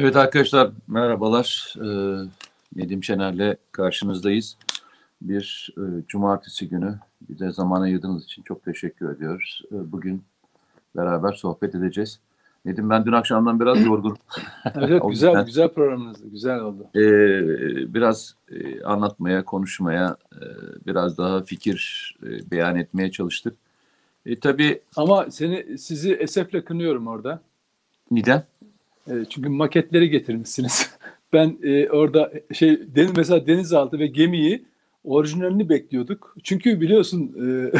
Evet arkadaşlar merhabalar. Ee, Nedim Şener'le karşınızdayız. Bir e, cumartesi günü bize zaman ayırdığınız için çok teşekkür ediyoruz. E, bugün beraber sohbet edeceğiz. Nedim ben dün akşamdan biraz yorgun. evet güzel güzel programınız güzel oldu. E, biraz e, anlatmaya, konuşmaya, e, biraz daha fikir e, beyan etmeye çalıştık. E, tabii ama seni sizi esefle kınıyorum orada. Neden? E, çünkü maketleri getirmişsiniz. ben e, orada şey deniz mesela denizaltı ve gemiyi orijinalini bekliyorduk. Çünkü biliyorsun e,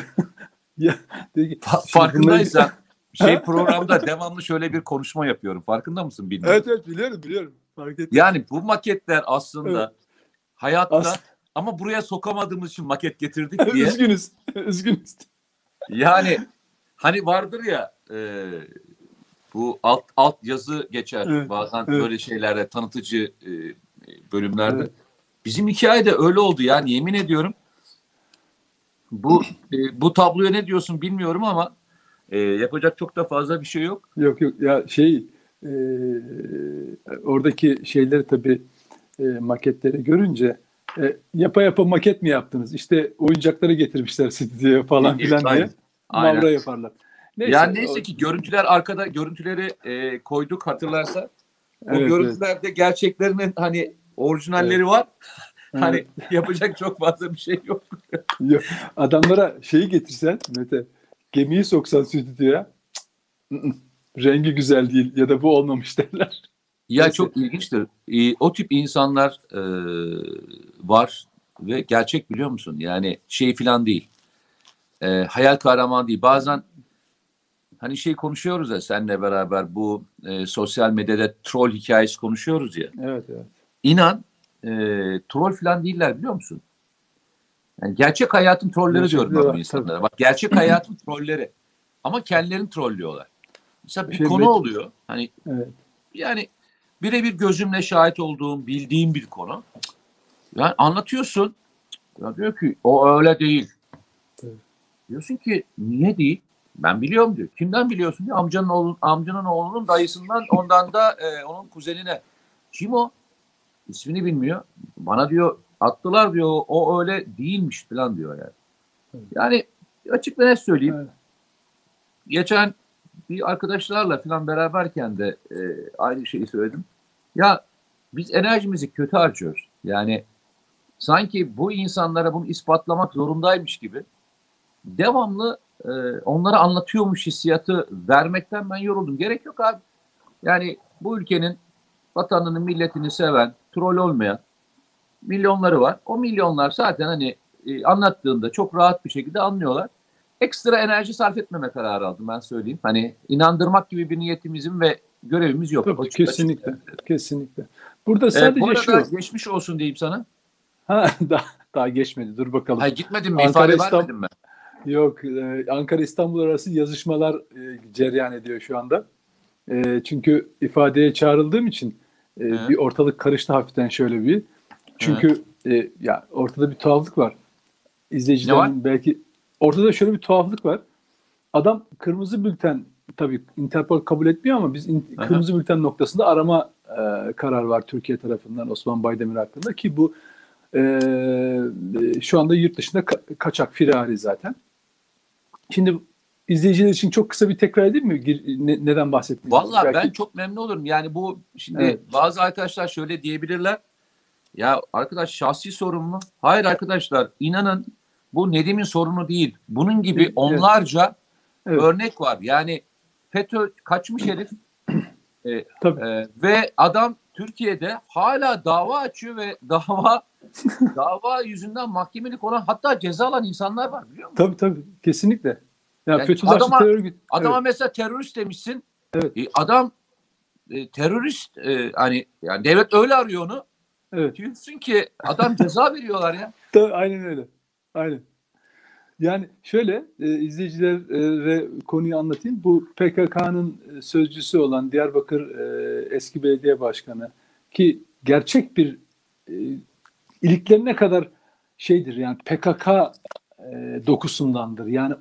ya, Fa- farkındaysan şey programda devamlı şöyle bir konuşma yapıyorum. Farkında mısın bilmiyorum. Evet evet biliyorum biliyorum. Fark ettim. Yani bu maketler aslında evet. hayatta As- ama buraya sokamadığımız için maket getirdik diye. üzgünüz. üzgünüz. Yani hani vardır ya e, bu alt alt yazı geçer evet, bazen evet. böyle şeylerde tanıtıcı e, bölümlerde. Evet. Bizim hikayede öyle oldu yani yemin ediyorum. Bu e, bu tabloya ne diyorsun bilmiyorum ama e, yapacak çok da fazla bir şey yok. Yok yok ya şey e, oradaki şeyleri tabii e, maketleri görünce e, yapa yapa maket mi yaptınız? İşte oyuncakları getirmişler stüdyoya falan filan diye. Aynen. Mavra yaparlar. Neyse, yani neyse ki görüntüler arkada görüntüleri e, koyduk hatırlarsa. O evet, görüntülerde evet. gerçeklerinin hani orijinalleri evet. var. hani yapacak çok fazla bir şey yok. yok. Adamlara şeyi getirsen Mete gemiyi soksan stüdyoya rengi güzel değil ya da bu olmamış derler. Ya Neyse. çok ilginçtir. E, o tip insanlar e, var ve gerçek biliyor musun? Yani şey falan değil. E, hayal kahraman değil. Bazen hani şey konuşuyoruz ya seninle beraber bu e, sosyal medyada troll hikayesi konuşuyoruz ya. Evet evet. İnan e, troll falan değiller biliyor musun? Yani gerçek hayatın trolleri gerçek diyorum ben bu insanlara. Tabii. Bak gerçek hayatın trolleri. Ama kendilerini trollüyorlar. Mesela bir şey, konu oluyor. Hani evet. yani birebir gözümle şahit olduğum, bildiğim bir konu. Yani anlatıyorsun. Ya diyor ki o öyle değil. Evet. Diyorsun ki niye değil? Ben biliyorum diyor. Kimden biliyorsun diyor. Amcanın oğlun, amcanın oğlunun dayısından ondan da e, onun kuzenine. Kim o? İsmini bilmiyor. Bana diyor attılar diyor o öyle değilmiş falan diyor yani. Evet. Yani açık ve net söyleyeyim. Evet. Geçen bir arkadaşlarla falan beraberken de e, aynı şeyi söyledim. Ya biz enerjimizi kötü harcıyoruz. Yani sanki bu insanlara bunu ispatlamak zorundaymış gibi devamlı e, onlara anlatıyormuş hissiyatı vermekten ben yoruldum. Gerek yok abi. Yani bu ülkenin vatanını, milletini seven, troll olmayan milyonları var. O milyonlar zaten hani e, anlattığında çok rahat bir şekilde anlıyorlar. Ekstra enerji sarf etmeme kararı aldım ben söyleyeyim. Hani inandırmak gibi bir niyetimizin ve görevimiz yok. Tabii, kesinlikle. Açık. Kesinlikle. Burada sadece e, bu şu. geçmiş olsun diyeyim sana. Ha, daha, daha geçmedi. Dur bakalım. Hayır gitmedin mi? Ankara, İfade vermedin mi? Yok. E, Ankara İstanbul arası yazışmalar e, cereyan ediyor şu anda. E, çünkü ifadeye çağrıldığım için e, bir ortalık karıştı hafiften şöyle bir. Çünkü e, ya ortada bir tuhaflık var. İzleyicilerin belki ortada şöyle bir tuhaflık var. Adam kırmızı bülten tabii Interpol kabul etmiyor ama biz in, kırmızı bülten noktasında arama e, karar var Türkiye tarafından Osman Baydemir hakkında ki bu e, şu anda yurt dışında ka- kaçak firari zaten. Şimdi izleyiciler için çok kısa bir tekrar edeyim mi? Ne, neden bahsettiğinizi? Valla Belki... ben çok memnun olurum. Yani bu şimdi evet. bazı arkadaşlar şöyle diyebilirler. Ya arkadaş şahsi sorun mu? Hayır arkadaşlar inanın bu Nedim'in sorunu değil. Bunun gibi onlarca evet. örnek var. Yani FETÖ kaçmış herif e, Tabii. E, ve adam Türkiye'de hala dava açıyor ve dava dava yüzünden mahkemelik olan hatta ceza alan insanlar var biliyor musun? Tabii tabii kesinlikle. Ya yani adama, terör. Adama evet. mesela terörist demişsin. Evet. E, adam e, terörist e, hani yani devlet öyle arıyor onu. Evet. Diyorsun ki adam ceza veriyorlar ya. Tabii aynen öyle. Aynen. Yani şöyle e, izleyicilere konuyu anlatayım. Bu PKK'nın e, sözcüsü olan Diyarbakır e, eski belediye başkanı ki gerçek bir e, iliklerine kadar şeydir yani PKK e, dokusundandır. Yani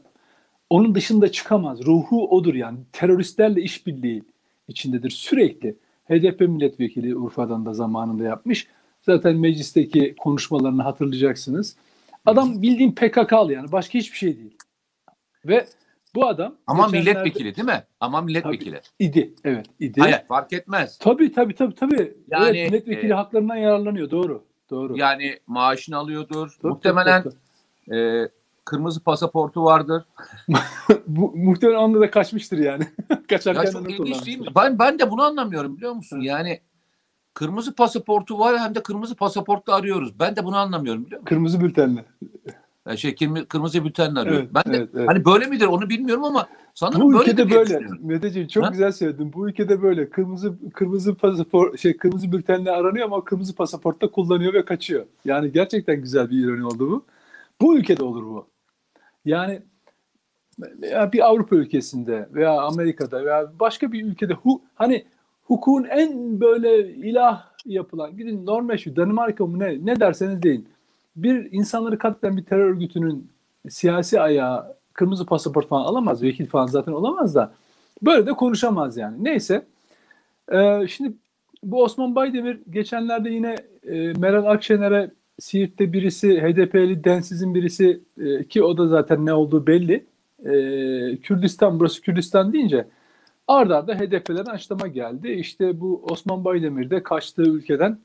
onun dışında çıkamaz. Ruhu odur yani. Teröristlerle işbirliği içindedir sürekli. HDP milletvekili Urfa'dan da zamanında yapmış. Zaten meclisteki konuşmalarını hatırlayacaksınız. Adam bildiğin PKK'lı yani başka hiçbir şey değil. Ve bu adam ama milletvekili değil mi? Ama milletvekili. Tabii, idi. Evet, idi. Hayır, fark etmez. Tabii tabii tabii tabii. Yani evet, milletvekili e, haklarından yararlanıyor. Doğru. Doğru. Yani maaşını alıyordur. Tabii, Muhtemelen tabii, tabii. E, kırmızı pasaportu vardır. Bu, muhtemelen onda da kaçmıştır yani. Kaçarken ya çok ilginç değil mi? Ben, ben de bunu anlamıyorum biliyor musun? Yani kırmızı pasaportu var hem de kırmızı pasaportla arıyoruz. Ben de bunu anlamıyorum biliyor musun? Kırmızı bültenle. Yani şey kırmızı bültenle arıyoruz. Evet, ben de evet, evet. hani böyle midir onu bilmiyorum ama sanırım bu böyle ülkede böyle. Meteciğim çok ha? güzel söyledin. Bu ülkede böyle. Kırmızı kırmızı pasaport şey kırmızı bültenle aranıyor ama kırmızı pasaportta kullanıyor ve kaçıyor. Yani gerçekten güzel bir ironi oldu bu. Bu ülkede olur bu. Yani veya bir Avrupa ülkesinde veya Amerika'da veya başka bir ülkede hu, hani hukukun en böyle ilah yapılan gidin Norveç, Danimarka mı ne ne derseniz deyin. Bir insanları katleden bir terör örgütünün siyasi ayağı kırmızı pasaport falan alamaz. Vekil falan zaten olamaz da böyle de konuşamaz yani. Neyse. Ee, şimdi bu Osman Baydemir geçenlerde yine e, Meral Akşener'e Siirt'te birisi HDP'li densizin birisi e, ki o da zaten ne olduğu belli. E, Kürdistan burası Kürdistan deyince arda arda HDP'den açlama geldi. İşte bu Osman Baydemir de kaçtığı ülkeden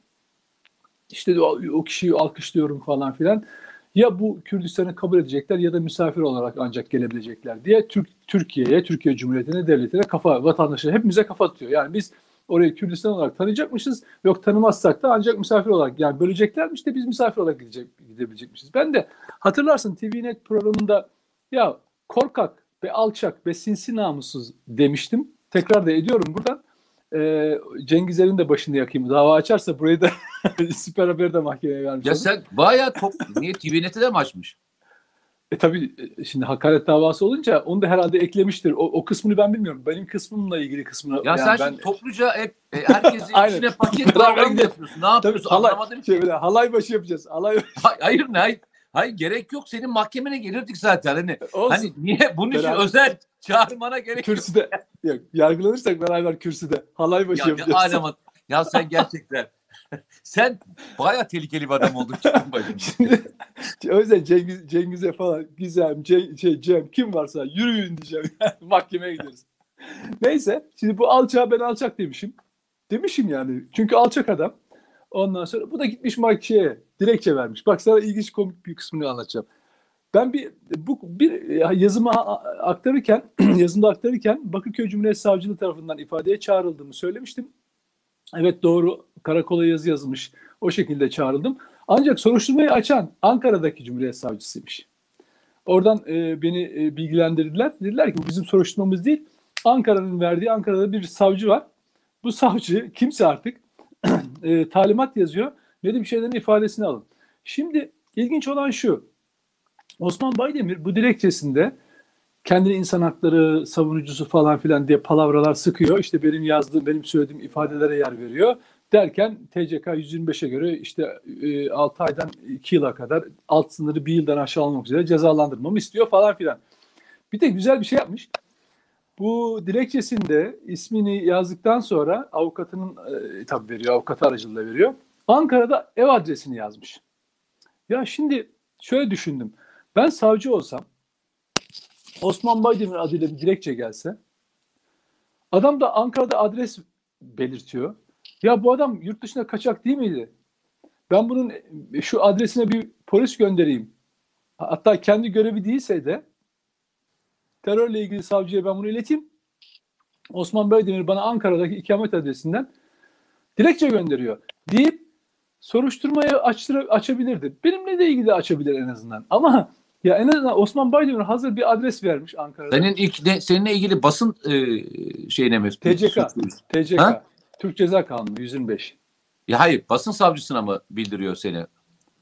işte o, kişiyi alkışlıyorum falan filan. Ya bu Kürdistan'ı kabul edecekler ya da misafir olarak ancak gelebilecekler diye Türk Türkiye'ye, Türkiye Cumhuriyeti'ne, devletine kafa, vatandaşlara hepimize kafa tutuyor. Yani biz orayı Kürdistan olarak tanıyacakmışız. Yok tanımazsak da ancak misafir olarak yani böleceklermiş de biz misafir olarak gidecek, gidebilecekmişiz. Ben de hatırlarsın TVNet programında ya korkak ve alçak ve sinsi namussuz demiştim. Tekrar da ediyorum buradan. Ee, Cengiz Er'in de başını yakayım. Dava açarsa burayı da süper haberi de mahkemeye vermiş. Ya sen bayağı top... Niye TVNet'e de mi açmış? E tabii e, şimdi hakaret davası olunca onu da herhalde eklemiştir. O, o kısmını ben bilmiyorum. Benim kısmımla ilgili kısmını. Ya yani sen ben... topluca hep e, herkesin içine paket program yapıyorsun. Ne yapıyorsun? Tabii, halay, Anlamadım şey, ki. halay başı yapacağız. Halay başı. Hayır ne hayır. Gerek yok. Senin mahkemene gelirdik zaten. Hani, Olsun. hani niye bunun için beraber. özel çağırmana gerek kürsüde, yok. Yargılanırsak beraber kürsüde. Halay başı ya, yapacağız. Ya, ya sen gerçekten sen baya tehlikeli bir adam oldun çıktın. Şimdi, o yüzden Cengiz, Cengiz'e falan Gizem, Cem, şey, Cem kim varsa yürüyün diyeceğim. Mahkemeye gideriz. Neyse şimdi bu alçağı ben alçak demişim. Demişim yani. Çünkü alçak adam. Ondan sonra bu da gitmiş şeye dilekçe vermiş. Bak sana ilginç komik bir kısmını anlatacağım. Ben bir bu bir yazımı aktarırken yazımda aktarırken Bakırköy Cumhuriyet Savcılığı tarafından ifadeye çağrıldığımı söylemiştim. Evet doğru karakola yazı yazmış. O şekilde çağrıldım. Ancak soruşturmayı açan Ankara'daki Cumhuriyet Savcısıymış. Oradan e, beni e, bilgilendirdiler. Dediler ki bu bizim soruşturmamız değil. Ankara'nın verdiği Ankara'da bir savcı var. Bu savcı kimse artık e, talimat yazıyor. Nedim şeylerin ifadesini alın. Şimdi ilginç olan şu. Osman Baydemir bu dilekçesinde kendini insan hakları savunucusu falan filan diye palavralar sıkıyor. İşte benim yazdığım, benim söylediğim ifadelere yer veriyor. Derken TCK 125'e göre işte e, 6 aydan 2 yıla kadar alt sınırı bir yıldan aşağı almak üzere cezalandırmamı istiyor falan filan. Bir de güzel bir şey yapmış. Bu dilekçesinde ismini yazdıktan sonra avukatının e, tabii veriyor, avukat aracılığıyla veriyor. Ankara'da ev adresini yazmış. Ya şimdi şöyle düşündüm. Ben savcı olsam Osman Baydemir adıyla bir dilekçe gelse adam da Ankara'da adres belirtiyor. Ya bu adam yurt dışına kaçak değil miydi? Ben bunun şu adresine bir polis göndereyim. Hatta kendi görevi değilse de terörle ilgili savcıya ben bunu ileteyim. Osman Baydemir bana Ankara'daki ikamet adresinden dilekçe gönderiyor deyip soruşturmayı açtır, açabilirdi. Benimle de ilgili açabilir en azından. Ama ya en azından Osman Baydemir hazır bir adres vermiş Ankara'da. Senin ilk de, seninle ilgili basın e, şeyine mi? TCK. TCK. Ha? Türk Ceza Kanunu 125. Ya hayır basın savcısına mı bildiriyor seni?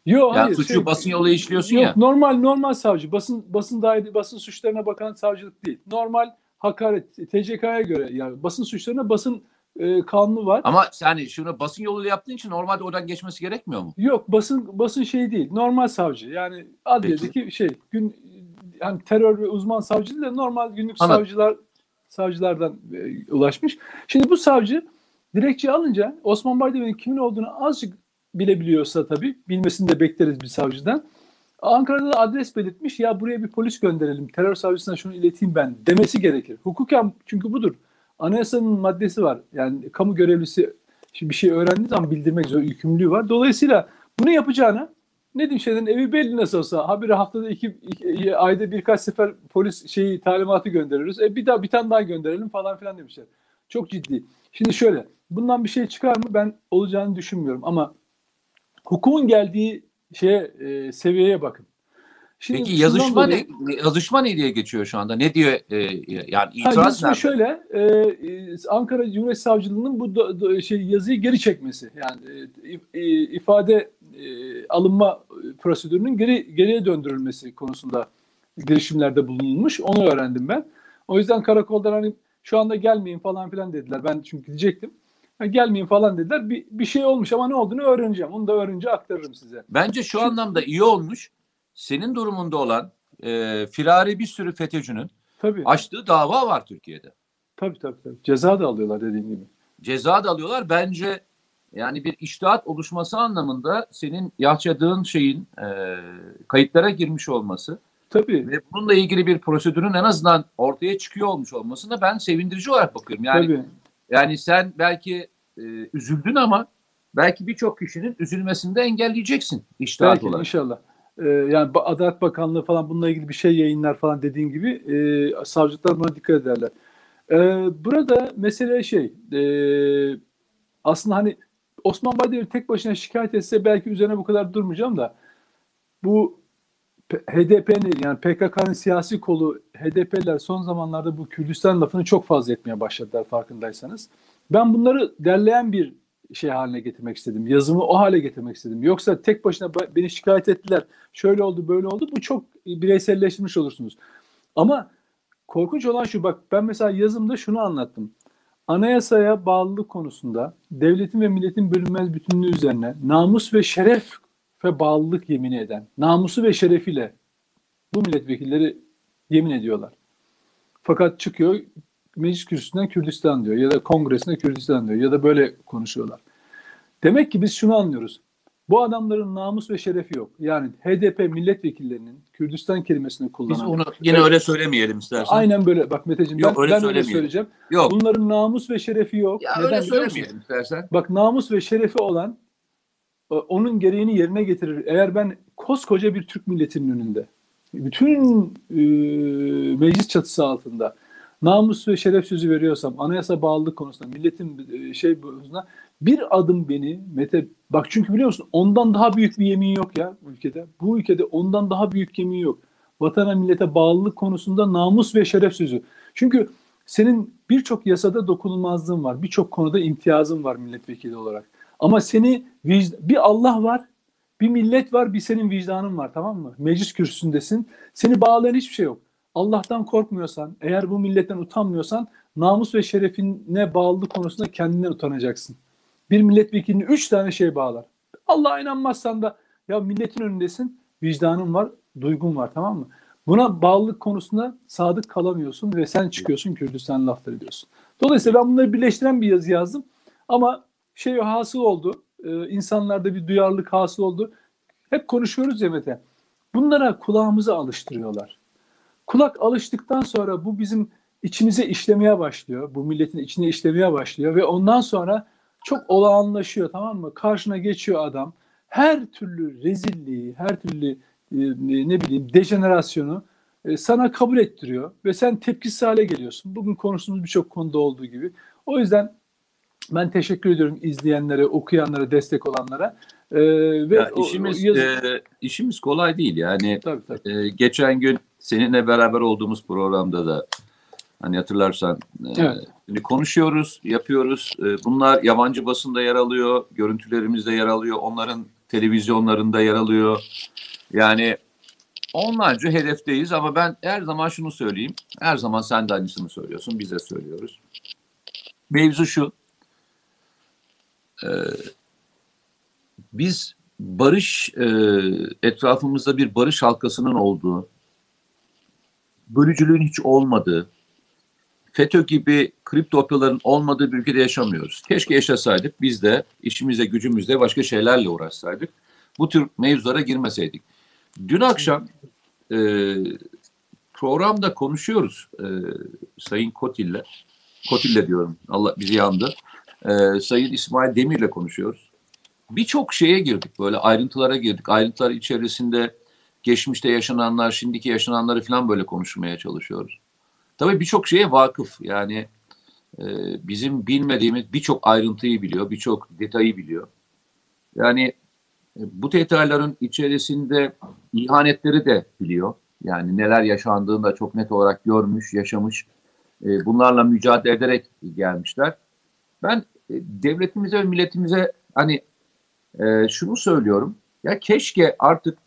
Yok yani hayır. Suçu şey, basın yolu işliyorsun yok, ya. Normal normal savcı. Basın basın daire basın suçlarına bakan savcılık değil. Normal hakaret TCK'ya göre yani basın suçlarına basın e, kanunu var. Ama yani şunu basın yoluyla yaptığın için normalde oradan geçmesi gerekmiyor mu? Yok basın basın şey değil. Normal savcı. Yani adliyedeki Peki. şey gün yani terör ve uzman savcı değil de normal günlük Anladım. savcılar savcılardan e, ulaşmış. Şimdi bu savcı Dilekçe alınca Osman Baydemir'in kimin olduğunu azıcık bilebiliyorsa tabii bilmesini de bekleriz bir savcıdan. Ankara'da da adres belirtmiş ya buraya bir polis gönderelim terör savcısına şunu ileteyim ben demesi gerekir. Hukuken çünkü budur. Anayasanın maddesi var. Yani kamu görevlisi bir şey öğrendiği zaman bildirmek zor yükümlülüğü var. Dolayısıyla bunu yapacağına ne diyeyim şeyden evi belli nasıl olsa habire haftada iki, iki, ayda birkaç sefer polis şeyi talimatı gönderiyoruz. E bir daha bir tane daha gönderelim falan filan demişler. Çok ciddi. Şimdi şöyle bundan bir şey çıkar mı ben olacağını düşünmüyorum ama hukukun geldiği şeye e, seviyeye bakın. Şimdi Peki yazışma dolayı, ne, yazışma ne diye geçiyor şu anda? Ne diyor e, yani itiraz ha, şöyle e, e, Ankara Cumhuriyet Savcılığı'nın bu do, do, şey yazıyı geri çekmesi. Yani e, e, ifade e, alınma prosedürünün geri geriye döndürülmesi konusunda girişimlerde bulunmuş. Onu öğrendim ben. O yüzden karakoldan hani şu anda gelmeyin falan filan dediler. Ben çünkü gidecektim. gelmeyin falan dediler. Bir, bir şey olmuş ama ne olduğunu öğreneceğim. Onu da öğrenince aktarırım size. Bence şu Şimdi, anlamda iyi olmuş. Senin durumunda olan e, firari bir sürü FETÖ'cünün tabii. açtığı dava var Türkiye'de. Tabii tabii. tabii. Ceza da alıyorlar dediğin gibi. Ceza da alıyorlar. Bence yani bir iştihat oluşması anlamında senin yaşadığın şeyin e, kayıtlara girmiş olması Tabii. ve bununla ilgili bir prosedürün en azından ortaya çıkıyor olmuş olmasına ben sevindirici olarak bakıyorum. Yani Tabii. yani sen belki e, üzüldün ama belki birçok kişinin üzülmesini de engelleyeceksin iştihat belki, olarak. inşallah. Ee, yani Adalet Bakanlığı falan bununla ilgili bir şey yayınlar falan dediğin gibi e, savcılıklar buna dikkat ederler. Ee, burada mesele şey e, aslında hani Osman Baydemir tek başına şikayet etse belki üzerine bu kadar durmayacağım da bu HDP'nin yani PKK'nın siyasi kolu HDP'ler son zamanlarda bu Kürdistan lafını çok fazla etmeye başladılar farkındaysanız. Ben bunları derleyen bir şey haline getirmek istedim. Yazımı o hale getirmek istedim. Yoksa tek başına beni şikayet ettiler. Şöyle oldu böyle oldu. Bu çok bireyselleştirmiş olursunuz. Ama korkunç olan şu bak ben mesela yazımda şunu anlattım anayasaya bağlılık konusunda devletin ve milletin bölünmez bütünlüğü üzerine namus ve şeref ve bağlılık yemini eden, namusu ve şerefiyle bu milletvekilleri yemin ediyorlar. Fakat çıkıyor meclis kürsüsünden Kürdistan diyor ya da kongresinde Kürdistan diyor ya da böyle konuşuyorlar. Demek ki biz şunu anlıyoruz. Bu adamların namus ve şerefi yok. Yani HDP milletvekillerinin Kürdistan kelimesini kullanan. Biz onu yine evet, öyle söylemeyelim istersen. Aynen böyle. Bak Meteciğim yok, ben, öyle, ben öyle söyleyeceğim. Yok. Bunların namus ve şerefi yok. Ya Neden öyle söylemeyelim istersen. Bak namus ve şerefi olan e, onun gereğini yerine getirir. Eğer ben koskoca bir Türk milletinin önünde bütün e, meclis çatısı altında namus ve şeref sözü veriyorsam anayasa bağlılık konusunda milletin e, şey konusunda bir adım beni Mete bak çünkü biliyor musun ondan daha büyük bir yemin yok ya ülkede. Bu ülkede ondan daha büyük yemin yok. Vatana millete bağlılık konusunda namus ve şeref sözü. Çünkü senin birçok yasada dokunulmazlığın var. Birçok konuda imtiyazın var milletvekili olarak. Ama seni bir Allah var, bir millet var, bir senin vicdanın var tamam mı? Meclis kürsüsündesin. Seni bağlayan hiçbir şey yok. Allah'tan korkmuyorsan, eğer bu milletten utanmıyorsan namus ve şerefine bağlılık konusunda kendinden utanacaksın. Bir milletvekilini üç tane şey bağlar. Allah'a inanmazsan da ya milletin önündesin, vicdanın var, duygun var tamam mı? Buna bağlılık konusunda sadık kalamıyorsun ve sen çıkıyorsun Kürdistan lafları ediyorsun. Dolayısıyla ben bunları birleştiren bir yazı yazdım. Ama şey hasıl oldu. E, insanlarda bir duyarlılık hasıl oldu. Hep konuşuyoruz ya Mete. Bunlara kulağımızı alıştırıyorlar. Kulak alıştıktan sonra bu bizim içimize işlemeye başlıyor. Bu milletin içine işlemeye başlıyor ve ondan sonra çok olağanlaşıyor tamam mı? Karşına geçiyor adam. Her türlü rezilliği, her türlü e, ne bileyim dejenerasyonu e, sana kabul ettiriyor ve sen tepkisiz hale geliyorsun. Bugün konuştuğumuz birçok konuda olduğu gibi. O yüzden ben teşekkür ediyorum izleyenlere, okuyanlara, destek olanlara. Ee, ve ya işimiz o, o e, işimiz kolay değil yani. Tabii, tabii. E, geçen gün seninle beraber olduğumuz programda da hani hatırlarsan e, evet. e, konuşuyoruz, yapıyoruz. E, bunlar yabancı basında yer alıyor, görüntülerimizde yer alıyor, onların televizyonlarında yer alıyor. Yani onlarca hedefteyiz ama ben her zaman şunu söyleyeyim. Her zaman sen de aynısını söylüyorsun, biz de söylüyoruz. Mevzu şu. E, biz barış e, etrafımızda bir barış halkasının olduğu, bölücülüğün hiç olmadığı, FETÖ gibi kripto operaların olmadığı bir ülkede yaşamıyoruz. Keşke yaşasaydık biz de işimizde gücümüzde başka şeylerle uğraşsaydık. Bu tür mevzulara girmeseydik. Dün akşam e, programda konuşuyoruz e, Sayın Kotil'le. Kotil'le diyorum. Allah bizi yandı. E, Sayın İsmail Demir'le konuşuyoruz. Birçok şeye girdik böyle ayrıntılara girdik. Ayrıntılar içerisinde geçmişte yaşananlar, şimdiki yaşananları falan böyle konuşmaya çalışıyoruz. Tabii birçok şeye vakıf. Yani e, bizim bilmediğimiz birçok ayrıntıyı biliyor, birçok detayı biliyor. Yani e, bu detayların içerisinde ihanetleri de biliyor. Yani neler yaşandığını da çok net olarak görmüş, yaşamış. E, bunlarla mücadele ederek gelmişler. Ben e, devletimize ve milletimize hani e, şunu söylüyorum. Ya keşke artık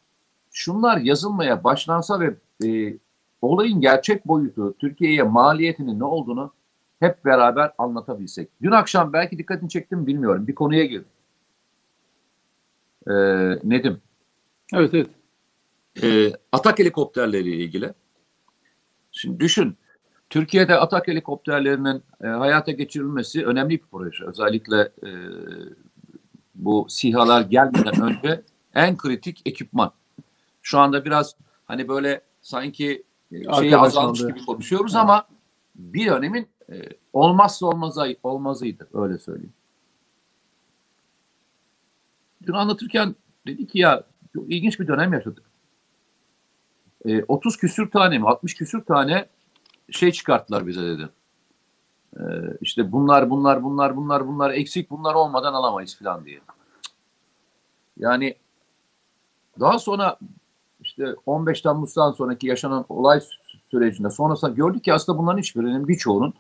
şunlar yazılmaya başlansa ve e, olayın gerçek boyutu, Türkiye'ye maliyetinin ne olduğunu hep beraber anlatabilsek. Dün akşam belki dikkatini çektim bilmiyorum. Bir konuya girdim. Ee, Nedim. Evet evet. Ee, atak helikopterleriyle ilgili. Şimdi düşün. Türkiye'de atak helikopterlerinin e, hayata geçirilmesi önemli bir proje. Özellikle e, bu SİHA'lar gelmeden önce en kritik ekipman. Şu anda biraz hani böyle sanki e, şeyi azalmış gibi konuşuyoruz ama bir dönemin e, olmazsa olmazı, olmazıydı öyle söyleyeyim. Dün anlatırken dedi ki ya çok ilginç bir dönem yaşadık. E, 30 küsür tane mi 60 küsür tane şey çıkarttılar bize dedi. E, işte bunlar bunlar bunlar bunlar bunlar eksik bunlar olmadan alamayız falan diye. Yani daha sonra işte 15 Temmuz'dan sonraki yaşanan olay sürecinde sonrasında gördük ki aslında bunların hiçbirinin birçoğunun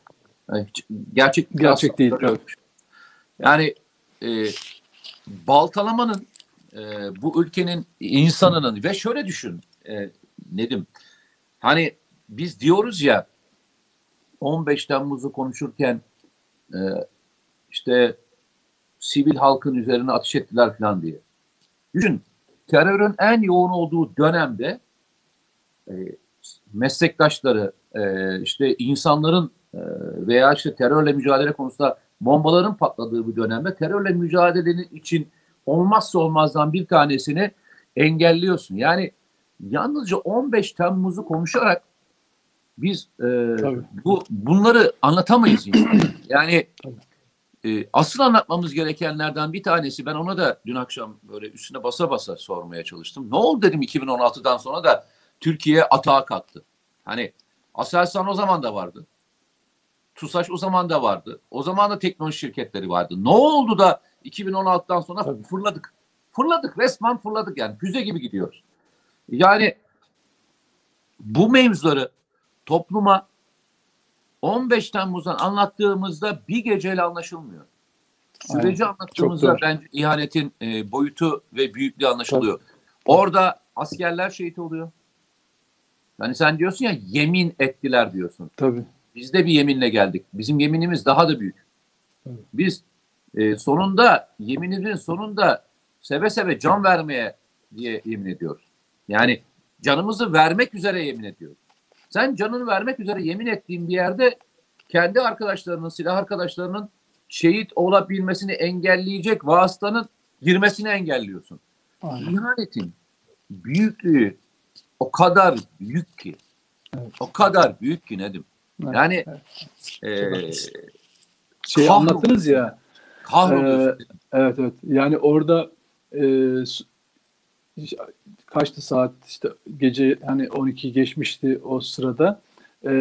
yani gerçek gerçek değil. Evet. Yani e, baltalamanın e, bu ülkenin insanının ve şöyle düşün e, Nedim hani biz diyoruz ya 15 Temmuz'u konuşurken e, işte sivil halkın üzerine ateş ettiler falan diye. Düşün terörün en yoğun olduğu dönemde e, meslektaşları e, işte insanların e, veya işte terörle mücadele konusunda bombaların patladığı bir dönemde terörle mücadelenin için olmazsa olmazdan bir tanesini engelliyorsun. Yani yalnızca 15 Temmuz'u konuşarak biz e, bu bunları anlatamayız. yani e, asıl anlatmamız gerekenlerden bir tanesi ben ona da dün akşam böyle üstüne basa basa sormaya çalıştım. Ne oldu dedim 2016'dan sonra da Türkiye atağa kalktı. Hani Aselsan o zaman da vardı. TUSAŞ o zaman da vardı. O zaman da teknoloji şirketleri vardı. Ne oldu da 2016'dan sonra Tabii. fırladık. Fırladık resmen fırladık yani füze gibi gidiyoruz. Yani bu mevzuları topluma 15 Temmuz'dan anlattığımızda bir geceyle anlaşılmıyor. Süreci Aynen. anlattığımızda bence ihanetin e, boyutu ve büyüklüğü anlaşılıyor. Tabii. Orada askerler şehit oluyor. Yani sen diyorsun ya yemin ettiler diyorsun. Tabii. Biz de bir yeminle geldik. Bizim yeminimiz daha da büyük. Tabii. Biz e, sonunda yeminimizin sonunda seve seve can vermeye diye yemin ediyoruz. Yani canımızı vermek üzere yemin ediyoruz. Sen canını vermek üzere yemin ettiğin bir yerde kendi arkadaşlarının, silah arkadaşlarının şehit olabilmesini engelleyecek vasıtanın girmesini engelliyorsun. Aynen. İhanetin büyüklüğü o kadar büyük ki. Evet. O kadar büyük ki Nedim. Evet. Yani evet. E, şey anlattınız ya. Kahroluyorsun. E, evet evet. Yani orada e, kaçtı saat işte gece hani 12 geçmişti o sırada e,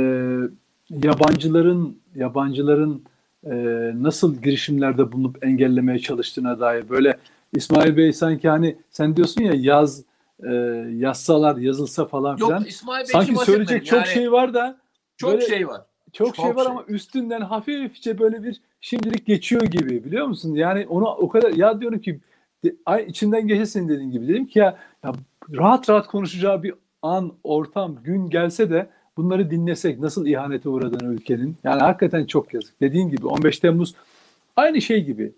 yabancıların yabancıların e, nasıl girişimlerde bulunup engellemeye çalıştığına dair böyle İsmail Bey sanki hani sen diyorsun ya yaz e, yazsalar yazılsa falan Yok, filan. İsmail sanki söyleyecek çok yani, şey var da çok böyle, şey var. Çok, çok şey var şey. ama üstünden hafifçe böyle bir şimdilik geçiyor gibi biliyor musun? Yani onu o kadar ya diyorum ki ay içinden geçesin dediğin gibi dedim ki ya, ya rahat rahat konuşacağı bir an, ortam, gün gelse de bunları dinlesek nasıl ihanete uğradığını ülkenin. Yani hakikaten çok yazık. Dediğin gibi 15 Temmuz aynı şey gibi.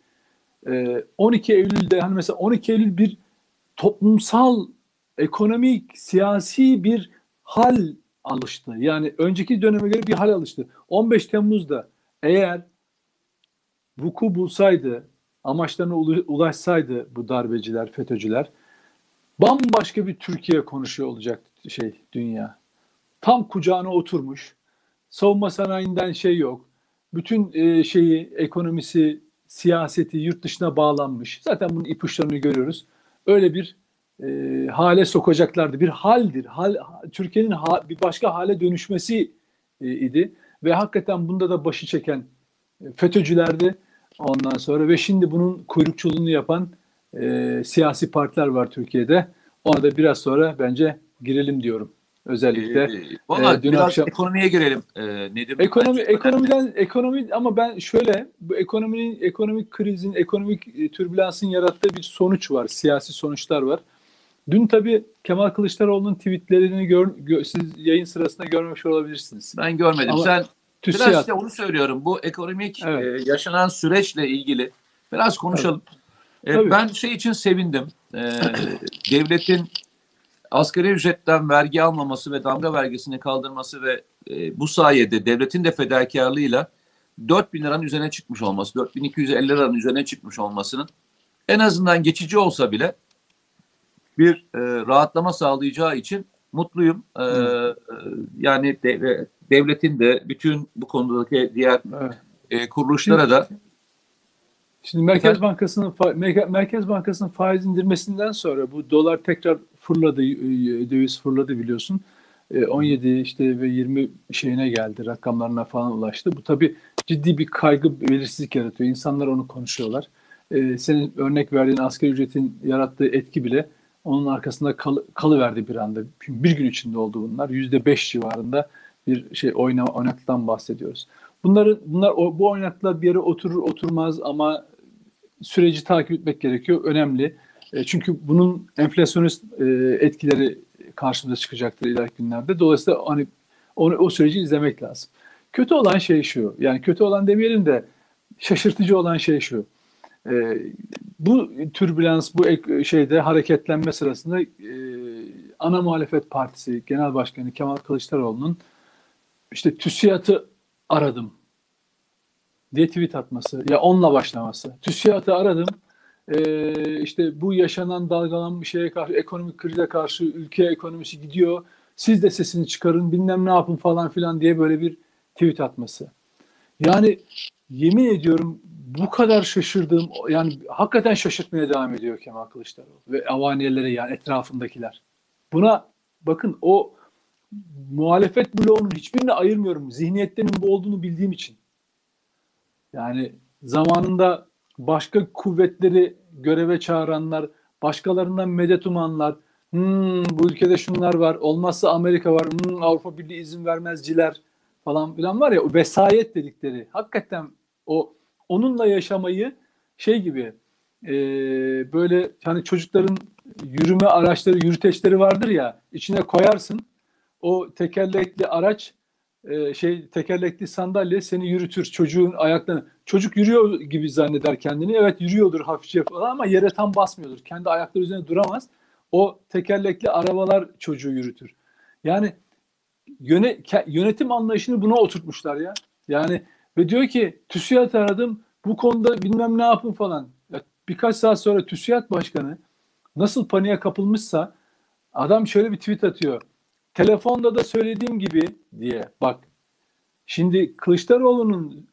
12 ee, Eylül'de hani mesela 12 Eylül bir toplumsal, ekonomik, siyasi bir hal alıştı. Yani önceki döneme göre bir hal alıştı. 15 Temmuz'da eğer vuku bulsaydı, amaçlarına ulaşsaydı bu darbeciler, FETÖ'cüler bambaşka bir Türkiye konuşuyor olacaktı şey dünya. Tam kucağına oturmuş. Savunma sanayinden şey yok. Bütün e, şeyi, ekonomisi, siyaseti yurt dışına bağlanmış. Zaten bunun ipuçlarını görüyoruz. Öyle bir e, hale sokacaklardı. Bir haldir. Hal, Türkiye'nin ha, bir başka hale dönüşmesi e, idi. Ve hakikaten bunda da başı çeken e, FETÖ'cülerdi. Ondan sonra ve şimdi bunun kuyrukçuluğunu yapan e, siyasi partiler var Türkiye'de. Ona da biraz sonra bence girelim diyorum. Özellikle. Ee, Valla e, dün biraz akşam... ekonomiye girelim. Ee, nedir? Ekonomi, ekonomiden, önemli. ekonomi ama ben şöyle bu ekonominin, ekonomik krizin, ekonomik e, türbülansın yarattığı bir sonuç var. Siyasi sonuçlar var. Dün tabii Kemal Kılıçdaroğlu'nun tweetlerini gör, gö, siz yayın sırasında görmüş olabilirsiniz. Ben görmedim. Ama Sen TÜSİAD. biraz işte onu söylüyorum. Bu ekonomik evet. e, yaşanan süreçle ilgili biraz konuşalım. Tabii. E, ben şey için sevindim. E, devletin asgari ücretten vergi almaması ve damga vergisini kaldırması ve e, bu sayede devletin de fedakarlığıyla 4 bin liranın üzerine çıkmış olması, 4250 liranın üzerine çıkmış olmasının en azından geçici olsa bile bir e, rahatlama sağlayacağı için mutluyum. E, e, yani de, devletin de bütün bu konudaki diğer evet. e, kuruluşlara da Şimdi Merkez Bankası'nın Merkez Bankası'nın faiz indirmesinden sonra bu dolar tekrar fırladı, döviz fırladı biliyorsun. 17 işte ve 20 şeyine geldi, rakamlarına falan ulaştı. Bu tabii ciddi bir kaygı, belirsizlik yaratıyor. İnsanlar onu konuşuyorlar. Senin örnek verdiğin asgari ücretin yarattığı etki bile onun arkasında kal, kalıverdi bir anda. Bir gün içinde oldu bunlar. Yüzde beş civarında bir şey oyna, oynaklıktan bahsediyoruz. Bunları, bunlar bu oynaklıklar bir yere oturur oturmaz ama süreci takip etmek gerekiyor. Önemli. E, çünkü bunun enflasyonist e, etkileri karşımıza çıkacaktır ileriki günlerde. Dolayısıyla hani onu, o süreci izlemek lazım. Kötü olan şey şu. Yani kötü olan demeyelim de şaşırtıcı olan şey şu. E, bu türbülans, bu ek, şeyde hareketlenme sırasında e, ana muhalefet partisi genel başkanı Kemal Kılıçdaroğlu'nun işte TÜSİAD'ı aradım diye tweet atması ya onunla başlaması. TÜSİAD'ı aradım. Ee, işte bu yaşanan dalgalanmış şeye karşı, ekonomik krize karşı ülke ekonomisi gidiyor. Siz de sesini çıkarın, bilmem ne yapın falan filan diye böyle bir tweet atması. Yani yemin ediyorum bu kadar şaşırdığım yani hakikaten şaşırtmaya devam ediyor Kemal Kılıçdaroğlu ve avaniyeleri yani etrafındakiler. Buna bakın o muhalefet bloğunun hiçbirini ayırmıyorum. Zihniyetlerinin bu olduğunu bildiğim için. Yani zamanında başka kuvvetleri göreve çağıranlar, başkalarından medet umanlar, hmm, bu ülkede şunlar var, olmazsa Amerika var, hmm, Avrupa Birliği izin vermezciler falan filan var ya o vesayet dedikleri. Hakikaten o onunla yaşamayı şey gibi e, böyle hani çocukların yürüme araçları, yürüteçleri vardır ya içine koyarsın o tekerlekli araç e, şey tekerlekli sandalye seni yürütür çocuğun ayaklarını. Çocuk yürüyor gibi zanneder kendini. Evet yürüyordur hafifçe falan ama yere tam basmıyordur. Kendi ayakları üzerine duramaz. O tekerlekli arabalar çocuğu yürütür. Yani yöne, yönetim anlayışını buna oturtmuşlar ya. Yani ve diyor ki TÜSİAD aradım bu konuda bilmem ne yapın falan. Ya birkaç saat sonra TÜSİAD Başkanı nasıl paniğe kapılmışsa adam şöyle bir tweet atıyor. Telefonda da söylediğim gibi diye bak. Şimdi Kılıçdaroğlu'nun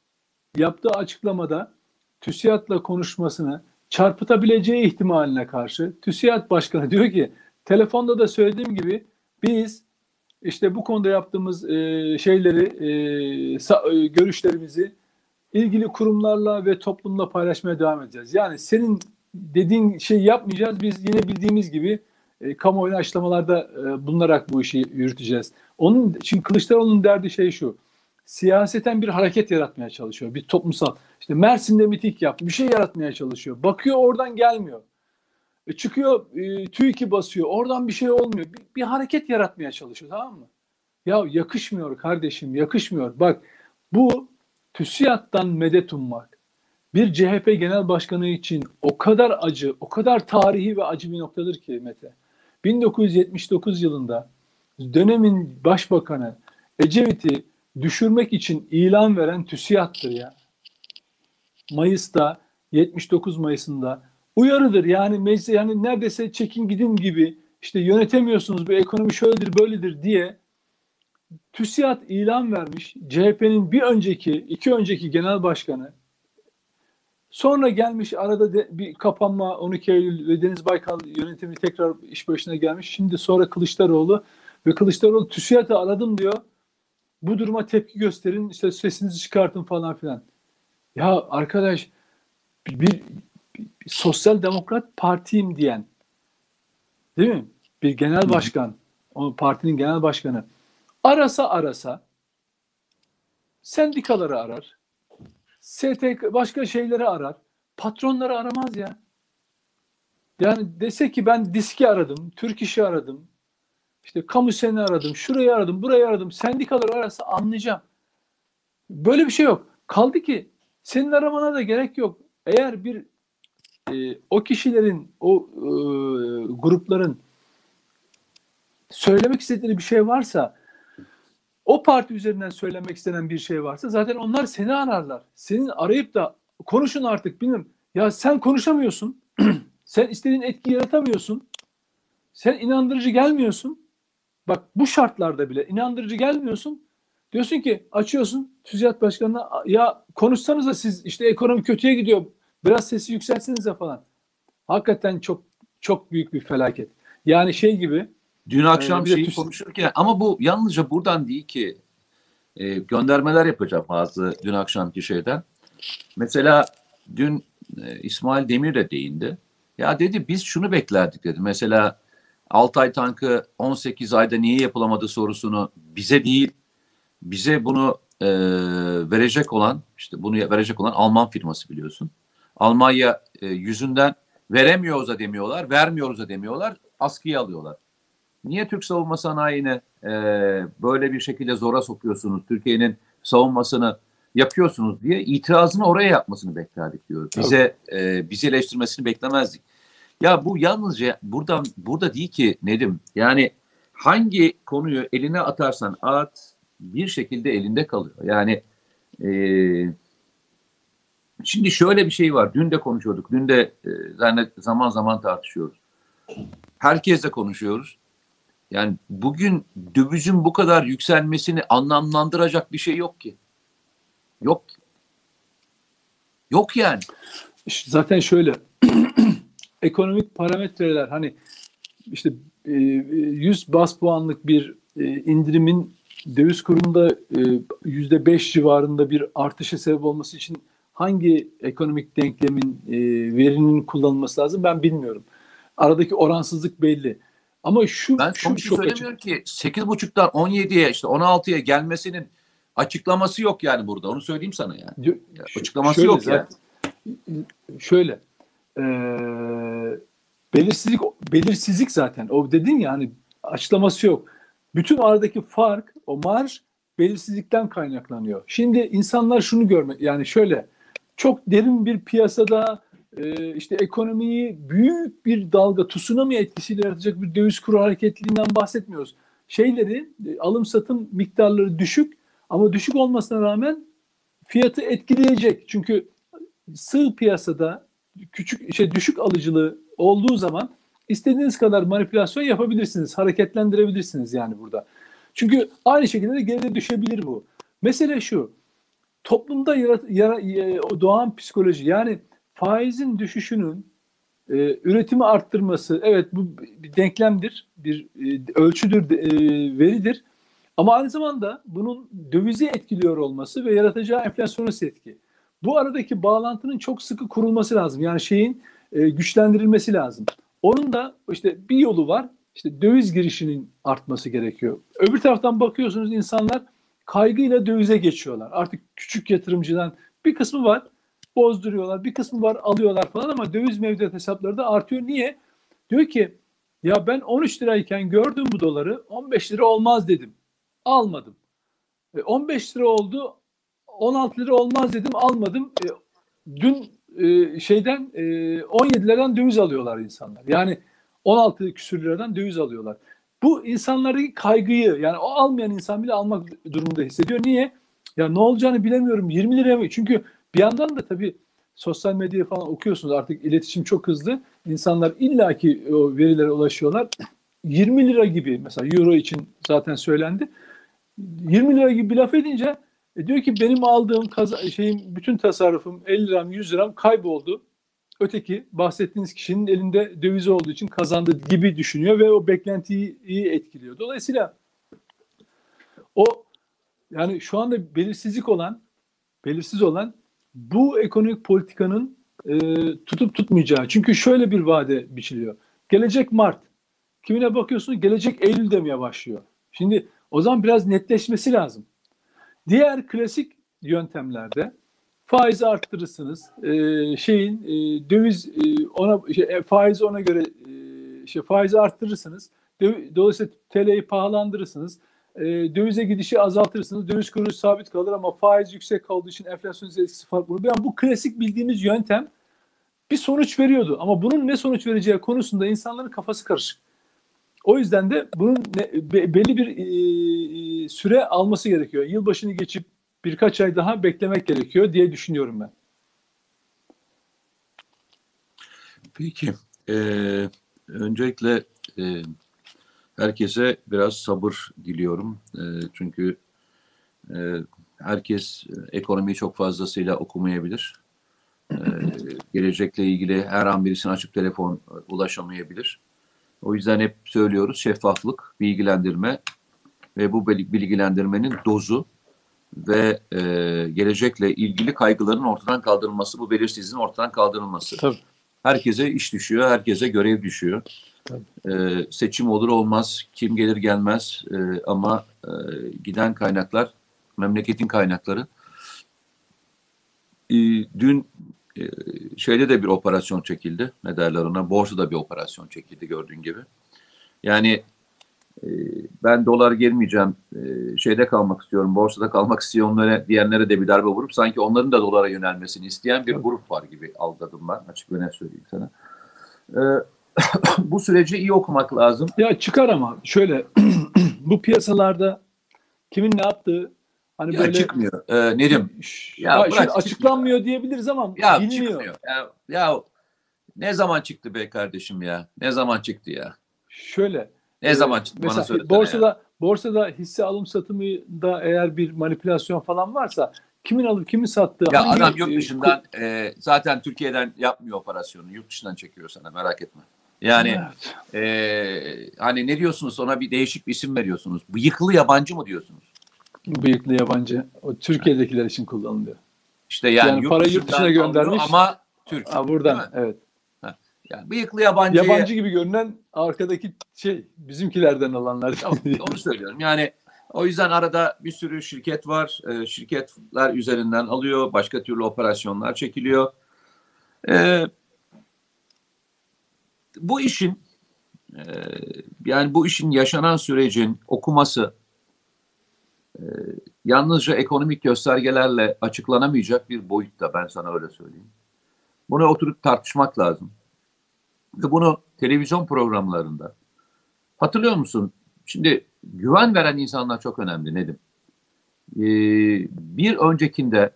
yaptığı açıklamada TÜSİAD'la konuşmasını çarpıtabileceği ihtimaline karşı TÜSİAD Başkanı diyor ki telefonda da söylediğim gibi biz işte bu konuda yaptığımız e, şeyleri e, sa, e, görüşlerimizi ilgili kurumlarla ve toplumla paylaşmaya devam edeceğiz. Yani senin dediğin şey yapmayacağız. Biz yine bildiğimiz gibi e, kamuoyuna açıklamalarda e, bulunarak bu işi yürüteceğiz. Onun için Kılıçdaroğlu'nun derdi şey şu. Siyaseten bir hareket yaratmaya çalışıyor. Bir toplumsal. İşte Mersin'de mitik yaptı. Bir şey yaratmaya çalışıyor. Bakıyor oradan gelmiyor. E çıkıyor e, TÜİK'i basıyor. Oradan bir şey olmuyor. Bir, bir hareket yaratmaya çalışıyor tamam mı? Ya yakışmıyor kardeşim yakışmıyor. Bak bu TÜSİAD'dan medet ummak bir CHP genel başkanı için o kadar acı, o kadar tarihi ve acı bir noktadır ki Mete. 1979 yılında dönemin başbakanı Ecevit'i düşürmek için ilan veren TÜSİAD'tır ya. Mayıs'ta 79 Mayıs'ında uyarıdır. Yani meclis yani neredeyse çekin gidin gibi işte yönetemiyorsunuz bu ekonomi şöyledir böyledir diye TÜSİAD ilan vermiş. CHP'nin bir önceki, iki önceki genel başkanı Sonra gelmiş arada de, bir kapanma 12 Eylül ve Deniz Baykal yönetimi tekrar iş başına gelmiş. Şimdi sonra Kılıçdaroğlu ve Kılıçdaroğlu TÜSİAD'ı aradım diyor. Bu duruma tepki gösterin işte sesinizi çıkartın falan filan. Ya arkadaş bir, bir, bir, bir sosyal demokrat partiyim diyen değil mi? Bir genel başkan, o partinin genel başkanı arasa arasa sendikaları arar, STK başka şeyleri arar. Patronları aramaz ya. Yani dese ki ben diski aradım, Türk işi aradım, işte kamu seni aradım, şurayı aradım, burayı aradım, sendikaları arasa anlayacağım. Böyle bir şey yok. Kaldı ki senin aramana da gerek yok. Eğer bir e, o kişilerin, o e, grupların söylemek istediği bir şey varsa o parti üzerinden söylemek istenen bir şey varsa zaten onlar seni ararlar. Senin arayıp da konuşun artık bilmiyorum. Ya sen konuşamıyorsun. sen istediğin etki yaratamıyorsun. Sen inandırıcı gelmiyorsun. Bak bu şartlarda bile inandırıcı gelmiyorsun. Diyorsun ki açıyorsun TÜZİAD Başkanı'na ya konuşsanıza siz işte ekonomi kötüye gidiyor. Biraz sesi yükseltsenize falan. Hakikaten çok çok büyük bir felaket. Yani şey gibi Dün akşam ee, şeyi konuşurken ama bu yalnızca buradan değil ki e, göndermeler yapacağım bazı dün akşamki şeyden. Mesela dün e, İsmail Demir de değindi. Ya dedi biz şunu beklerdik dedi. Mesela Altay tankı 18 ayda niye yapılamadı sorusunu bize değil bize bunu e, verecek olan işte bunu verecek olan Alman firması biliyorsun. Almanya e, yüzünden veremiyoruz da demiyorlar, vermiyoruz da demiyorlar, askıya alıyorlar. Niye Türk savunma sanayini e, böyle bir şekilde zora sokuyorsunuz? Türkiye'nin savunmasını yapıyorsunuz diye itirazını oraya yapmasını beklerdik diyor. Bize e, bizi eleştirmesini beklemezdik. Ya bu yalnızca buradan burada değil ki Nedim. Yani hangi konuyu eline atarsan at bir şekilde elinde kalıyor. Yani e, şimdi şöyle bir şey var. Dün de konuşuyorduk. Dün de e, zaman zaman tartışıyoruz. Herkesle konuşuyoruz. Yani bugün dövizin bu kadar yükselmesini anlamlandıracak bir şey yok ki. Yok. Yok yani. İşte zaten şöyle ekonomik parametreler hani işte 100 e, bas puanlık bir e, indirimin döviz kurunda e, yüzde beş civarında bir artışa sebep olması için hangi ekonomik denklemin verinin kullanılması lazım ben bilmiyorum. Aradaki oransızlık belli. Ama şu ben şu, şu söylemiyorum açık. ki 8.5'tan 17'ye işte 16'ya gelmesinin açıklaması yok yani burada. Onu söyleyeyim sana yani. Yo, açıklaması şöyle, yok yani. Şöyle e, belirsizlik belirsizlik zaten. O dedin ya hani açıklaması yok. Bütün aradaki fark o marj belirsizlikten kaynaklanıyor. Şimdi insanlar şunu görmek yani şöyle çok derin bir piyasada e, işte ekonomiyi büyük bir dalga tsunami etkisiyle yaratacak bir döviz kuru hareketliliğinden bahsetmiyoruz. Şeyleri e, alım satım miktarları düşük ama düşük olmasına rağmen fiyatı etkileyecek. Çünkü sığ piyasada küçük şey düşük alıcılığı olduğu zaman istediğiniz kadar manipülasyon yapabilirsiniz, hareketlendirebilirsiniz yani burada. Çünkü aynı şekilde de geride düşebilir bu. Mesele şu. Toplumda yarat, yara, doğan psikoloji yani faizin düşüşünün e, üretimi arttırması evet bu bir denklemdir, bir e, ölçüdür, e, veridir. Ama aynı zamanda bunun dövizi etkiliyor olması ve yaratacağı enflasyonist etki. Bu aradaki bağlantının çok sıkı kurulması lazım. Yani şeyin e, güçlendirilmesi lazım. Onun da işte bir yolu var. İşte döviz girişinin artması gerekiyor. Öbür taraftan bakıyorsunuz insanlar kaygıyla dövize geçiyorlar. Artık küçük yatırımcıdan bir kısmı var bozduruyorlar. Bir kısmı var alıyorlar falan ama döviz mevduat hesapları da artıyor. Niye? Diyor ki ya ben 13 lirayken gördüm bu doları 15 lira olmaz dedim. Almadım. E, 15 lira oldu 16 lira olmaz dedim almadım. E, dün e, şeyden e, 17 liradan döviz alıyorlar insanlar. Yani 16 küsür liradan döviz alıyorlar. bu insanlardaki kaygıyı yani o almayan insan bile almak durumunda hissediyor. Niye? Ya ne olacağını bilemiyorum. 20 liraya mı? Çünkü bir yandan da tabii sosyal medyayı falan okuyorsunuz artık iletişim çok hızlı. İnsanlar illaki o verilere ulaşıyorlar. 20 lira gibi mesela euro için zaten söylendi. 20 lira gibi bir laf edince e diyor ki benim aldığım kaza, şeyim bütün tasarrufum 50 liram 100 liram kayboldu. Öteki bahsettiğiniz kişinin elinde döviz olduğu için kazandı gibi düşünüyor ve o beklentiyi iyi etkiliyor. Dolayısıyla o yani şu anda belirsizlik olan belirsiz olan bu ekonomik politikanın e, tutup tutmayacağı. Çünkü şöyle bir vade biçiliyor. Gelecek Mart. Kimine bakıyorsunuz gelecek Eylül demeye başlıyor. Şimdi o zaman biraz netleşmesi lazım. Diğer klasik yöntemlerde faizi arttırırsınız. E, şeyin e, döviz e, ona şey, e, faizi ona göre e, şey faizi arttırırsınız. Dolayısıyla TL'yi pahalandırırsınız. E, dövize gidişi azaltırsınız. Döviz kuru sabit kalır ama faiz yüksek kaldığı için enflasyon etkisi farklı olur. Yani bu klasik bildiğimiz yöntem bir sonuç veriyordu. Ama bunun ne sonuç vereceği konusunda insanların kafası karışık. O yüzden de bunun ne, be, belli bir e, süre alması gerekiyor. Yılbaşını geçip birkaç ay daha beklemek gerekiyor diye düşünüyorum ben. Peki. Ee, öncelikle e, herkese biraz sabır diliyorum. E, çünkü e, herkes ekonomiyi çok fazlasıyla okumayabilir. E, gelecekle ilgili her an birisine açıp telefon ulaşamayabilir. O yüzden hep söylüyoruz şeffaflık, bilgilendirme ve bu bilgilendirmenin dozu ve e, gelecekle ilgili kaygıların ortadan kaldırılması, bu belirsizliğin ortadan kaldırılması. Tabii. Herkese iş düşüyor, herkese görev düşüyor. E, seçim olur olmaz, kim gelir gelmez e, ama e, giden kaynaklar, memleketin kaynakları. E, dün e, şeyde de bir operasyon çekildi. Ne derler ona? Borsada bir operasyon çekildi gördüğün gibi. Yani e, ben dolar gelmeyeceğim, e, şeyde kalmak istiyorum, borsada kalmak isteyenlere diyenlere de bir darbe vurup sanki onların da dolara yönelmesini isteyen bir grup var gibi algıladım ben. Açık ve net söyleyeyim sana. bu süreci iyi okumak lazım. Ya çıkar ama şöyle bu piyasalarda kimin ne yaptığı Hani ya böyle çıkmıyor. Ee, Nedim. Ya, ya bırak, açıklanmıyor çıkmıyor. diyebiliriz ama ya, bilmiyor. Çıkmıyor. Ya, ya ne zaman çıktı be kardeşim ya? Ne zaman çıktı ya? Şöyle. Ne e, zaman çıktı mesela, bana söyle. Borsada ya. borsada hisse alım satımında eğer bir manipülasyon falan varsa kimin alıp kimin sattığı Ya adam yurt dışından e, zaten Türkiye'den yapmıyor operasyonu. Yurt dışından çekiyor sana merak etme. Yani evet. e, hani ne diyorsunuz ona bir değişik bir isim veriyorsunuz. Bıyıklı yabancı mı diyorsunuz? Bıyıklı yabancı. O Türkiye'dekiler için kullanılıyor. İşte yani, yani yurt para yurt dışına göndermiş ama Türk. Ha, buradan evet. Yani bıyıklı yabancı. Yabancı gibi görünen arkadaki şey bizimkilerden alanlar. Onu söylüyorum. Yani o yüzden arada bir sürü şirket var. E, şirketler üzerinden alıyor. Başka türlü operasyonlar çekiliyor. E, bu işin e, yani bu işin yaşanan sürecin okuması e, yalnızca ekonomik göstergelerle açıklanamayacak bir boyutta ben sana öyle söyleyeyim. Bunu oturup tartışmak lazım. Ve bunu televizyon programlarında hatırlıyor musun? Şimdi güven veren insanlar çok önemli Nedim. Ee, bir öncekinde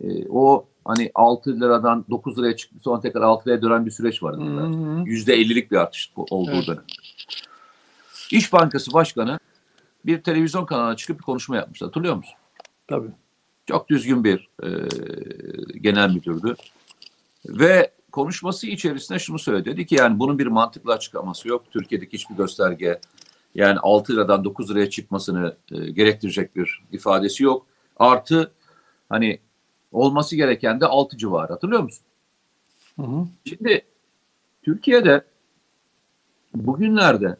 e, o hani 6 liradan 9 liraya çıktı sonra tekrar 6 liraya dönen bir süreç vardı. Yüzde 50'lik bir artış olduğu evet. dönem. İş Bankası Başkanı bir televizyon kanalına çıkıp bir konuşma yapmıştı. Hatırlıyor musun? Tabii. Çok düzgün bir e, genel müdürdü. Ve konuşması içerisinde şunu söyledi. Dedi ki yani bunun bir mantıklı açıklaması yok. Türkiye'deki hiçbir gösterge yani 6 liradan 9 liraya çıkmasını e, gerektirecek bir ifadesi yok. Artı hani olması gereken de 6 civarı. Hatırlıyor musun? Hı hı. Şimdi Türkiye'de bugünlerde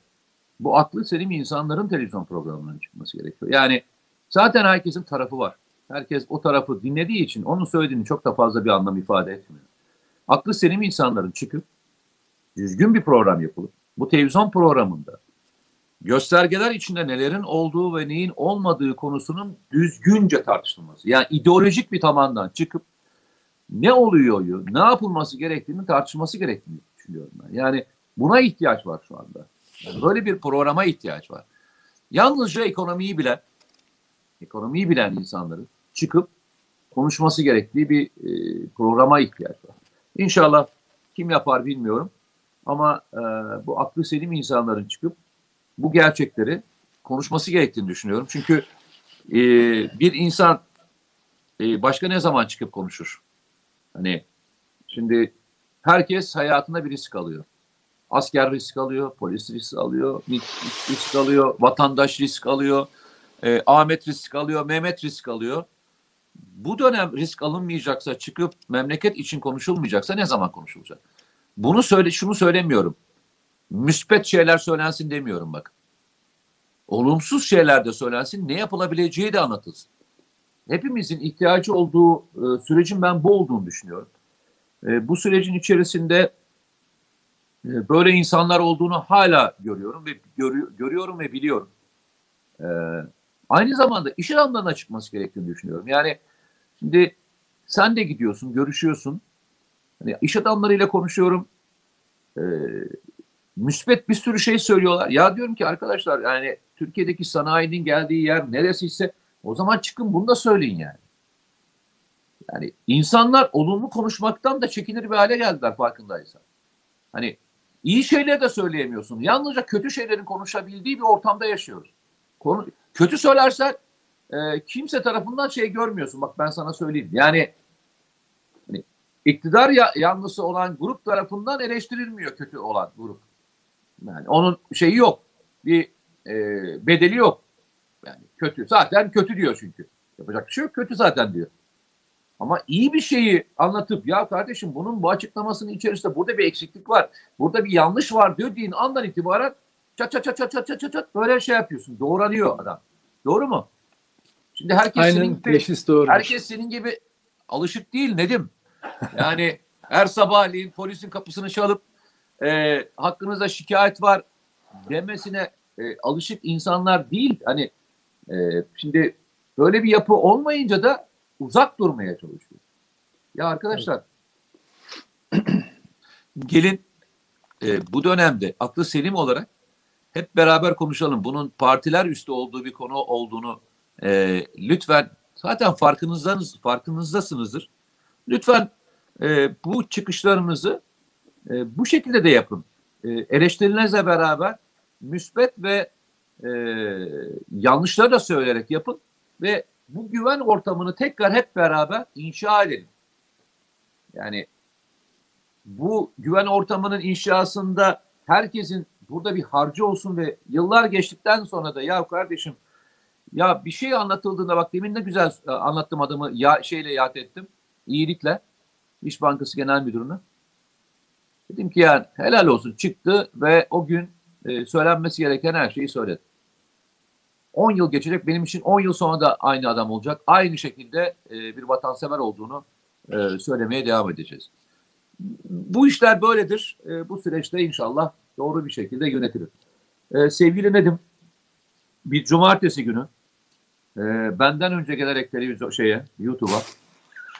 bu aklı selim insanların televizyon programlarına çıkması gerekiyor. Yani zaten herkesin tarafı var. Herkes o tarafı dinlediği için onun söylediğini çok da fazla bir anlam ifade etmiyor. Aklı selim insanların çıkıp düzgün bir program yapılıp bu televizyon programında göstergeler içinde nelerin olduğu ve neyin olmadığı konusunun düzgünce tartışılması. Yani ideolojik bir tabandan çıkıp ne oluyor, ne yapılması gerektiğini tartışılması gerektiğini düşünüyorum ben. Yani buna ihtiyaç var şu anda. Yani böyle bir programa ihtiyaç var. Yalnızca ekonomiyi bilen, ekonomiyi bilen insanların çıkıp konuşması gerektiği bir e, programa ihtiyaç var. İnşallah kim yapar bilmiyorum ama e, bu aklı selim insanların çıkıp bu gerçekleri konuşması gerektiğini düşünüyorum. Çünkü e, bir insan e, başka ne zaman çıkıp konuşur? Hani şimdi herkes hayatında bir risk alıyor. Asker risk alıyor, polis risk alıyor, MİT risk alıyor, vatandaş risk alıyor, e, Ahmet risk alıyor, Mehmet risk alıyor. Bu dönem risk alınmayacaksa, çıkıp memleket için konuşulmayacaksa ne zaman konuşulacak? Bunu söyle, şunu söylemiyorum. Müspet şeyler söylensin demiyorum bak. Olumsuz şeyler de söylensin, ne yapılabileceği de anlatılsın. Hepimizin ihtiyacı olduğu e, sürecin ben bu olduğunu düşünüyorum. E, bu sürecin içerisinde e, böyle insanlar olduğunu hala görüyorum ve görü, görüyorum ve biliyorum. E, aynı zamanda iş adamlarına çıkması gerektiğini düşünüyorum. Yani şimdi sen de gidiyorsun, görüşüyorsun. Hani iş adamlarıyla konuşuyorum. E, müspet bir sürü şey söylüyorlar. Ya diyorum ki arkadaşlar yani Türkiye'deki sanayinin geldiği yer neresiyse o zaman çıkın bunu da söyleyin yani. Yani insanlar olumlu konuşmaktan da çekinir bir hale geldiler farkındaysan. Hani iyi şeyleri de söyleyemiyorsun. Yalnızca kötü şeylerin konuşabildiği bir ortamda yaşıyoruz. Konu, kötü söylersen e, kimse tarafından şey görmüyorsun. Bak ben sana söyleyeyim. Yani hani, iktidar ya, yanlısı olan grup tarafından eleştirilmiyor kötü olan grup. Yani onun şeyi yok. Bir e, bedeli yok. Yani kötü. Zaten kötü diyor çünkü. Yapacak bir şey yok. Kötü zaten diyor. Ama iyi bir şeyi anlatıp ya kardeşim bunun bu açıklamasının içerisinde burada bir eksiklik var. Burada bir yanlış var dediğin andan itibaren çat çat çat çat çat çat çat böyle şey yapıyorsun. Doğranıyor adam. Doğru mu? Şimdi herkes Aynen, senin gibi, doğru. herkes senin gibi alışık değil Nedim. Yani her sabahleyin polisin kapısını çalıp e, hakkınızda şikayet var demesine e, alışık insanlar değil. Hani e, şimdi böyle bir yapı olmayınca da uzak durmaya çalışıyor. Ya arkadaşlar gelin e, bu dönemde aklı selim olarak hep beraber konuşalım. Bunun partiler üstü olduğu bir konu olduğunu e, lütfen zaten farkınızdanız, farkınızdasınızdır. Lütfen e, bu çıkışlarınızı e, bu şekilde de yapın. E, eleştirilerinizle beraber müsbet ve e, yanlışları da söyleyerek yapın ve bu güven ortamını tekrar hep beraber inşa edelim. Yani bu güven ortamının inşasında herkesin burada bir harcı olsun ve yıllar geçtikten sonra da ya kardeşim ya bir şey anlatıldığında bak demin ne güzel e, anlattım adamı ya şeyle yad ettim. iyilikle İş Bankası Genel Müdürü'nü. Dedim ki yani helal olsun çıktı ve o gün e, söylenmesi gereken her şeyi söyledi. 10 yıl geçecek benim için 10 yıl sonra da aynı adam olacak. Aynı şekilde e, bir vatansever olduğunu e, söylemeye devam edeceğiz. Bu işler böyledir. E, bu süreçte inşallah doğru bir şekilde yönetilir. E, sevgili Nedim, bir cumartesi günü e, benden önce gelerek televizyon şeye YouTube'a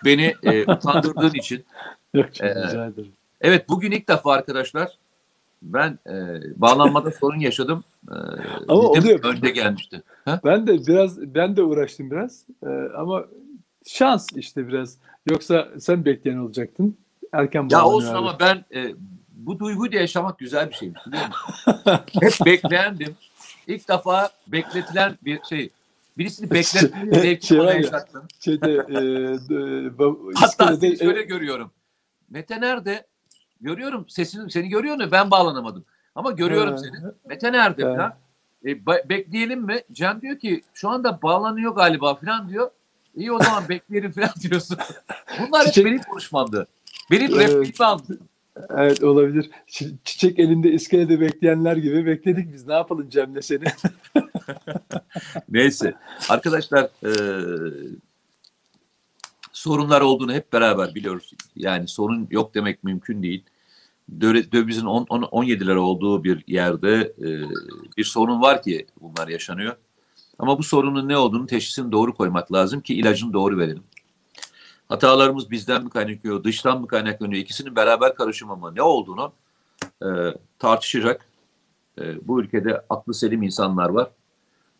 beni e, utandırdığın için Yok, Ee, rica ederim. Evet bugün ilk defa arkadaşlar ben e, bağlanmada sorun yaşadım. E, Ama oluyor. önce gelmişti. Ha? Ben de biraz ben de uğraştım biraz Ee, ama şans işte biraz. Yoksa sen bekleyen olacaktın. Erken Ya olsun abi. ama ben e, bu duyguyu da yaşamak güzel bir şeymiş biliyor musun? Hep bekleyendim. İlk defa bekletilen bir şey. Birisini bekletmeyi Şey- zevki şey bana yaşattın. Şeyde e, e, Hatta şöyle görüyorum. Mete nerede? Görüyorum sesini seni görüyorum ben bağlanamadım. Ama görüyorum seni. Mete nerede Ha. falan. E, bekleyelim mi? Cem diyor ki şu anda bağlanıyor galiba falan diyor. İyi o zaman bekleyelim falan diyorsun. Bunlar hep benim konuşmamdı. Benim Evet. repliğimi aldın. Evet olabilir. Çi- Çiçek elinde iskelede bekleyenler gibi bekledik biz. Ne yapalım Cem'le seni? Neyse. Arkadaşlar e, sorunlar olduğunu hep beraber biliyoruz. Yani sorun yok demek mümkün değil. Dövizin 10, 10, 17 lira olduğu bir yerde e, bir sorun var ki bunlar yaşanıyor. Ama bu sorunun ne olduğunu teşhisini doğru koymak lazım ki ilacını doğru verelim. Hatalarımız bizden mi kaynaklanıyor, dıştan mı kaynaklanıyor? İkisinin beraber karışımı mı ne olduğunu e, tartışacak E, bu ülkede aklı selim insanlar var.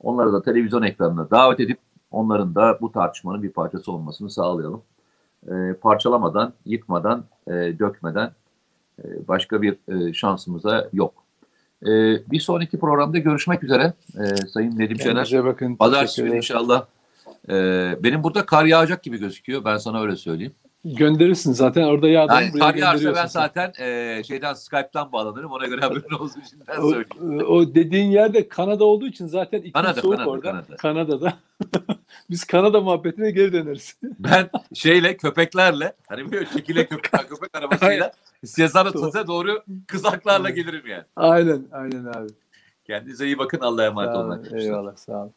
Onları da televizyon ekranına davet edip onların da bu tartışmanın bir parçası olmasını sağlayalım. E, parçalamadan, yıkmadan, e, dökmeden başka bir e, şansımıza yok. E, bir sonraki programda görüşmek üzere e, Sayın Nedim Şener. Bakın. Pazartesi inşallah. Benim burada kar yağacak gibi gözüküyor. Ben sana öyle söyleyeyim. Gönderirsin zaten orada yağdı. Yani kar yağarsa ben zaten e, şeyden Skype'tan bağlanırım. Ona göre haberin olsun şimdiden O, söyleyeyim. o dediğin yerde Kanada olduğu için zaten iklim Kanada, soğuk Kanada, orada. Kanada. Kanada'da. Biz Kanada muhabbetine geri döneriz. Ben şeyle köpeklerle hani böyle çekile köpek, köpek arabasıyla Sezar'a Tuz'a doğru kızaklarla gelirim yani. aynen, aynen abi. Kendinize iyi bakın. Allah'a emanet olun. eyvallah, sağ olun.